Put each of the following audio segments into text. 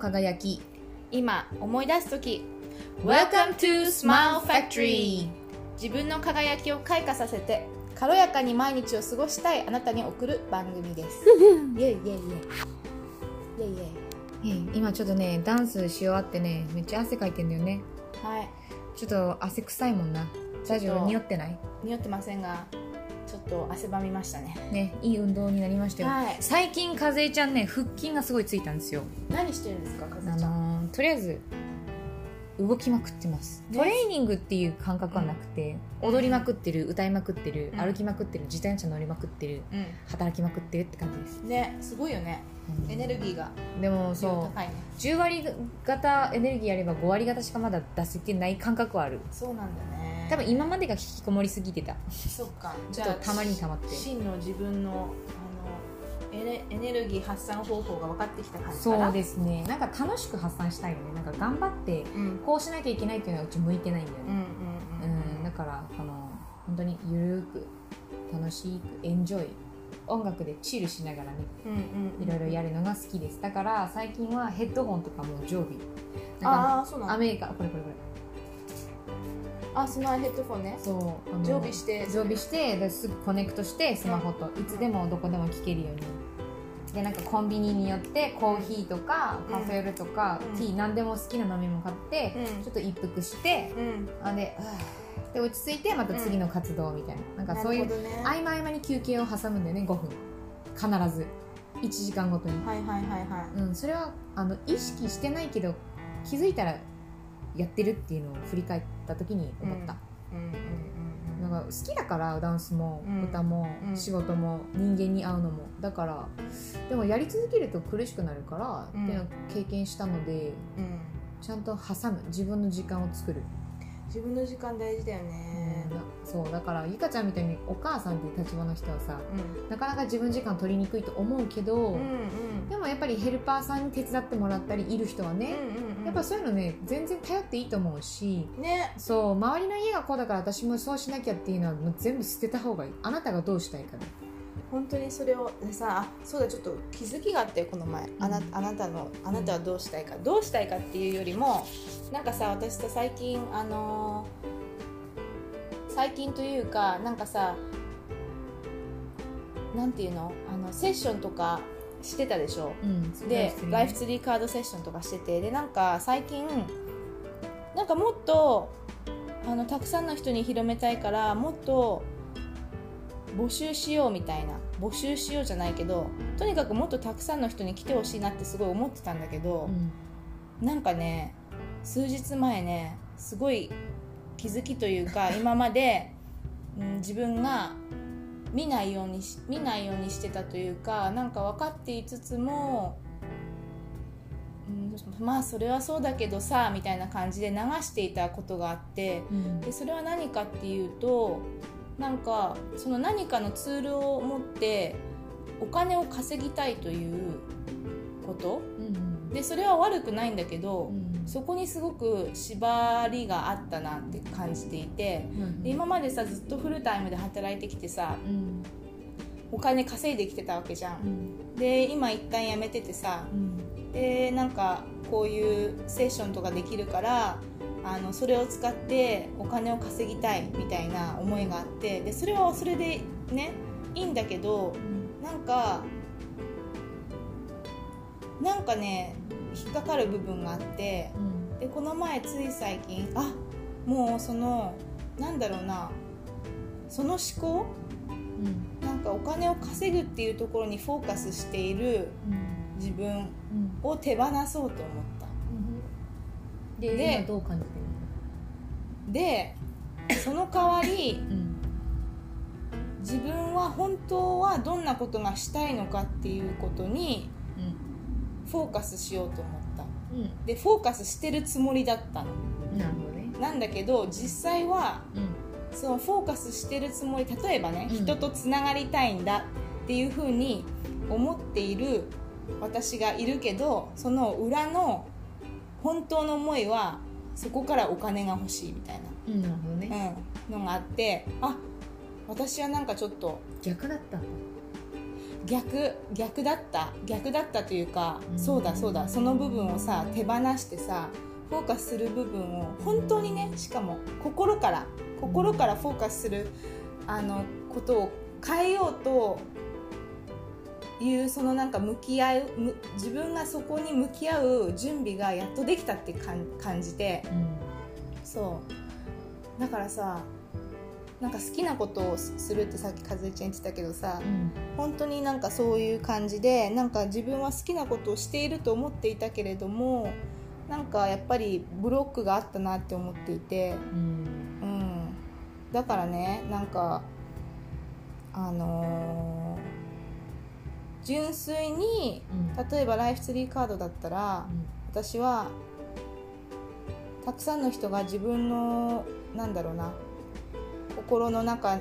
輝き。今思い出す時。Welcome to Smile Factory 自分の輝きを開花させて軽やかに毎日を過ごしたいあなたに送る番組です。イエイイエイイエイ。イエイイエイ。えー今ちょっとねダンスし終わってねめっちゃ汗かいてんだよね。はい。ちょっと汗臭いもんな。大丈夫？匂ってない？匂ってませんがちょっと汗ばみましたね。ねいい運動になりましたよ、はい。最近和江ちゃんね腹筋がすごいついたんですよ。何してるんですかかあずちゃん？のーとりあえず動きまくってます、ね。トレーニングっていう感覚はなくて、踊りまくってる歌いまくってる、うん。歩きまくってる自転車乗りまくってるう働きまくってるって感じです、んねすごいよね。エネルギーが。でもそうね。10割方エネルギーあれば5割方しかまだ出せてない感覚はある。そうなんだね多分今までが引きこもりすぎてた。そっか。ちょっとたまりにたまって。真の自分のあのエネエネルギー発散方法が分かってきた感じかそなうですね。なんか楽しく発散したいよね。なんか頑張ってうん。こうしなきゃいけないっていうのはうち向いてないんだよね。うんだからこの本当にゆるく楽しくエンジョイ音楽でチルしながらねいろいろやるのが好きです。だから最近はヘッドホンとかも常備。なんかああそうなんだ。アメリカこれこれこれあスマイヘッドフォンね。そう常備して。常備してですぐコネクトしてスマホと。いつでもどこでも聴けるように。でなんかコンビニによってコーヒーとかうん。カフェオレとか、うん。ティー何でも好きな飲み物買って、うん。ちょっと一服してうん。あでで落ち着いてまた次の活動みたいな,、なんかそういうね。合間合間に休憩を挟むんだよね5分。必ず。1時間ごとに、はいはいはいはい。うん、それはあの意識してないけど気づいたらやってるっていうのを振り返った時に思った、なんか好きだからダンスもうん歌もうん。仕事も人間に会うのも。だからでもやり続けると苦しくなるからうん。っていうのを経験したのでちゃんと挟む。自分の時間を作る、自分の時間大事だよね。そう。だからゆかちゃんみたいにお母さんっていう立場の人はさうん。なかなか自分時間取りにくいと思うけど、うんうんやっぱりヘルパーさんに手伝ってもらったりいる人はね、うんうんやっぱそういうのね全然頼っていいと思うしね。そう周りの家がこうだから私もそうしなきゃっていうのはもう全部捨てた方がいい。あなたがどうしたいかね。本当にそれをでさあそうだちょっと気づきがあってこの前。あなあなたのあなたはどうしたいか。どうしたいかっていうよりもなんかさ私さ最近あのー最近というかなんかさなんていうの？あのセッションとかしてたでしょ？うん。でライフツリーカードセッションとかしててでなんか最近なんかもっとあのたくさんの人に広めたいからもっと募集しようみたいな。募集しようじゃないけどとにかくもっとたくさんの人に来てほしいなってすごい思ってたんだけどう、ん。なんかね数日前ねすごい気づきというか今まで、うん、自分が見ないようにし見ないようにしてたというかなんか分かっていつつも、うん、まあそれはそうだけどさみたいな感じで流していたことがあってうん。でそれは何かっていうとなんかその何かのツールを持ってお金を稼ぎたいということ？うんでそれは悪くないんだけど、うんそこにすごく縛りがあったなって感じていてうんで今までさずっとフルタイムで働いてきてさうん。お金稼いできてたわけじゃうん。んで今一旦辞めててさうん。でなんかこういうセッションとかできるからあのそれを使ってお金を稼ぎたいみたいな思いがあってでそれはそれでねいいんだけどなんかなんかね引っかかる部分があってうん。でこの前つい最近あもうそのなんだろうなその思考うん。なんかお金を稼ぐっていうところにフォーカスしているうん。自分うん。を手放そうと思った。でで今どう感じてるでその代わりうん。自分は本当はどんなことがしたいのかっていうことにフォーカスしようと思った。うん。でフォーカスしてるつもりだったの。うんなるほどね。なんだけど実際はうん。そのフォーカスしてるつもり例えばね、うん。人とつながりたいんだっていうふうに思っている私がいるけどその裏の本当の思いはそこからお金が欲しいみたいうんなるほどね。な、うん、のがあってあ私はなんかちょっと逆だったんだ逆逆だった。逆だったというか、うん。そうだそうだ。その部分をさ手放してさフォーカスする部分を本当にねしかも心から心からフォーカスするあのことを変えようというそのなんか向き合うむ自分がそこに向き合う準備がやっとできたって感じて。そう。だからさなんか好きなことをするってさっき和江ちゃん言ってたけどさ、うん。本当になんかそういう感じでなんか自分は好きなことをしていると思っていたけれどもなんかやっぱりブロックがあったなって思っていて、うん。うん、だからねなんかあのー純粋にうん。例えばライフツリーカードだったら私はたくさんの人が自分のなんだろうな心の中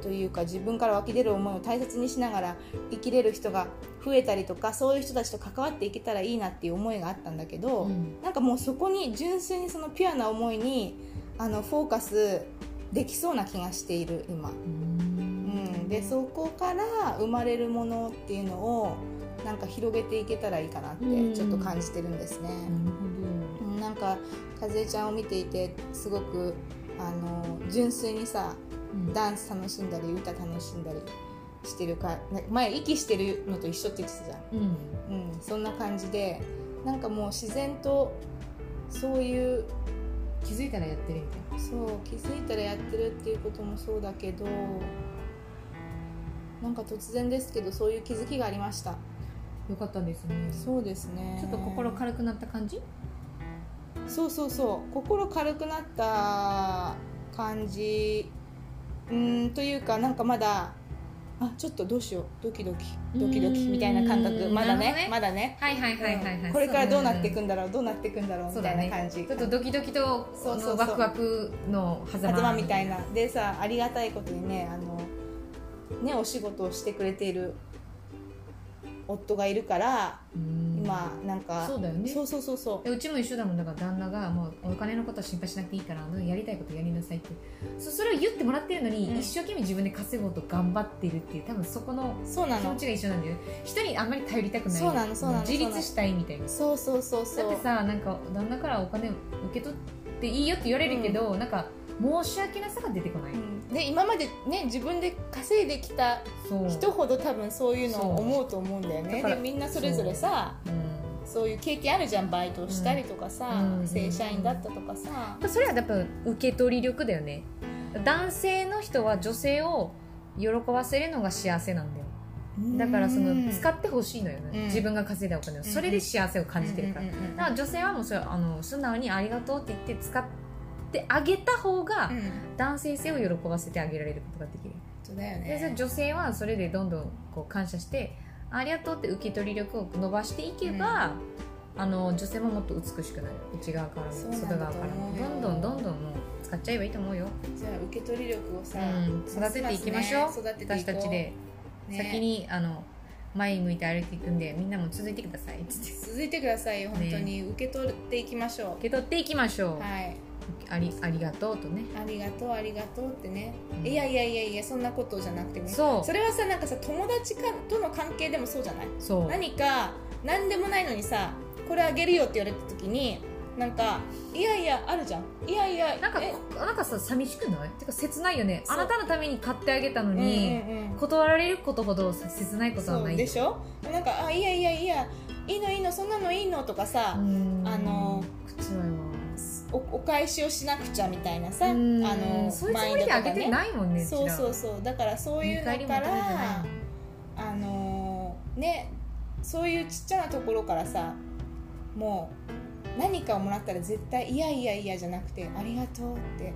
というか自分から湧き出る思いを大切にしながら生きれる人が増えたりとかそういう人たちと関わっていけたらいいなっていう思いがあったんだけど、うん。なんかもうそこに純粋にそのピュアな思いにあのフォーカスできそうな気がしている今。ううん。ん、でそこから生まれるものっていうのをなんか広げていけたらいいかなってうん。ちょっと感じてるんですね。うん。なんか和江ちゃんを見ていてすごくあの純粋にさダンス楽しんだり歌楽しんだりしてるかな前息してるのと一緒って言ってたじゃん、うん。うん、そんな感じでなんかもう自然とそういう気づいたらやってるみたいそう気づいたらやってるっていうこともそうだけどなんか突然ですけどそういう気づきがありました。なよかったですね。そうですね。ちょっと心軽くなった感じ？そうそうそう。心軽くなった感じうんというかなんかまだあちょっとどうしようドキドキドキドキみたいな感う覚ん。まだねね。まだね。はいはいはいはいはい、うん。これからどうなっていくんんだろうどうなっていくんだろうみたいな感じ。ちょっとドキドキとそうそうワクワクの狭間みたいな。でさありがたいことにねあのねお仕事をしてくれている夫がいるからうん。今なんかそうだよね。そうそうそうそう。でうちも一緒だもん。だから旦那がもうお金のことは心配しなくていいからやりたいことやりなさいって。そそれを言ってもらってるのに、うん。一生懸命自分で稼ごうと頑張ってるっていう多分そこの気持ちが一緒なんだよ。人にあんまり頼りたくない。そうなのそうなの自立したいみたいな。そうそうそうそう。だってさなんか旦那からお金受け取っていいよって言われるけど、なんか申し訳なさが出てこない、うん。で今までね自分で稼いできた人ほど多分そういうのを思うと思うんだよね。でみんなそれぞれさう。ん。そういう経験あるじゃんバイトをしたりとかさ、うん。正社員だったとかさ、それはやっぱ受け取り力だよね。男性の人は女性を喜ばせるのが幸せなんだよ。だからその使ってほしいのよね、うん。自分が稼いだお金を。それで幸せを感じてるから、だから女性はもうそれあの素直にありがとうって言って使ってあげた方がうん。男性性を喜ばせてあげられることができる、そう女性はそれでどんどんこう感謝してありがとうって受け取り力を伸ばしていけば、あの女性ももっと美しくなる。内側からも外側からも。どんどんどんどんもう使っちゃえばいいと思うよ、じゃあ受け取り力をさ、うん、育てていきましょう、育て私たちで、ね。先にあの前向いて歩いていくんでみんなも続いてください。続いてくださいよ本当に、受け取っていきましょ受け取っていきましょう、う。はいありありがとうとね。ありがとうありがとうってね、うん。いやいやいやいやそんなことじゃなくてね。そう。それはさなんかさ友達かとの関係でもそうじゃない？そう。何か何でもないのにさこれあげるよって言われた時になんかいやいやあるじゃん。いやいやなんかなんかさ寂しくない？てか切ないよね。あなたのために買ってあげたのうんに、うんうん。断られることほどさ切ないことはそない。うでしょ？なんかあいやいやいやいいのいいのそんなのいいのとかさ、うん。あのつらいわおお返しをしなくちゃみたいなさあうん。のそういうつもりであげていないもんねそうそううそう。だからそういうのからあのねそういうちっちゃなところからさもう何かをもらったら絶対いやいやいやじゃなくてありがとうって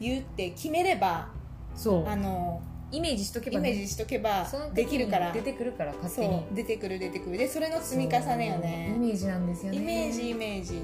言うって決めればそう。あのイメージしとけば、ね、イメージしとけばできるから。出てくるから勝そ手に。う出てくる出てくる。でそれの積み重ねよそうイねメージなんですよね。イメージイメージ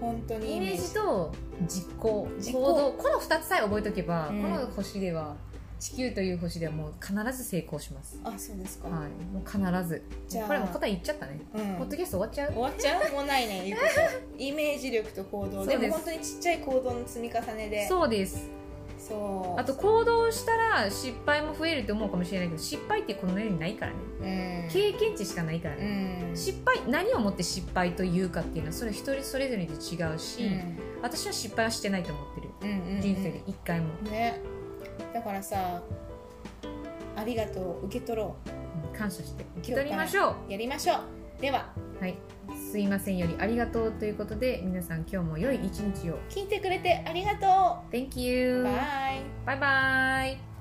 本当にイメージ。と実行。実行。行動。この2つさえ覚えとけば、うん。この星では地球という星ではもう必ず成功します。あそうですか、はい。もう必ず。じゃあ。これも答え言っちゃったね、うん。ポッドキャスト終わっちゃう？終わっちゃう？もうないね。イメージ力と行動。でも本当にちっちゃい行動の積み重ねで。そうですそう。あと行動したら失敗も増えるって思うかもしれないけど失敗ってこの世にないからね。うん。経験値しかないからうね、ん。失敗何をもって失敗というかっていうのはそれ一人それぞれで違うし、うん。私は失敗はしてないと思ってる。うんうんうん。人生で一回も、ね。だからさありがとう受け取ろう。ん感謝して。受け取りましょう。うやりましょう。では。はいすいませんよりありがとうということで皆さん今日も良い一日を。聞いてくれてありがと Thank う you バイバイバイ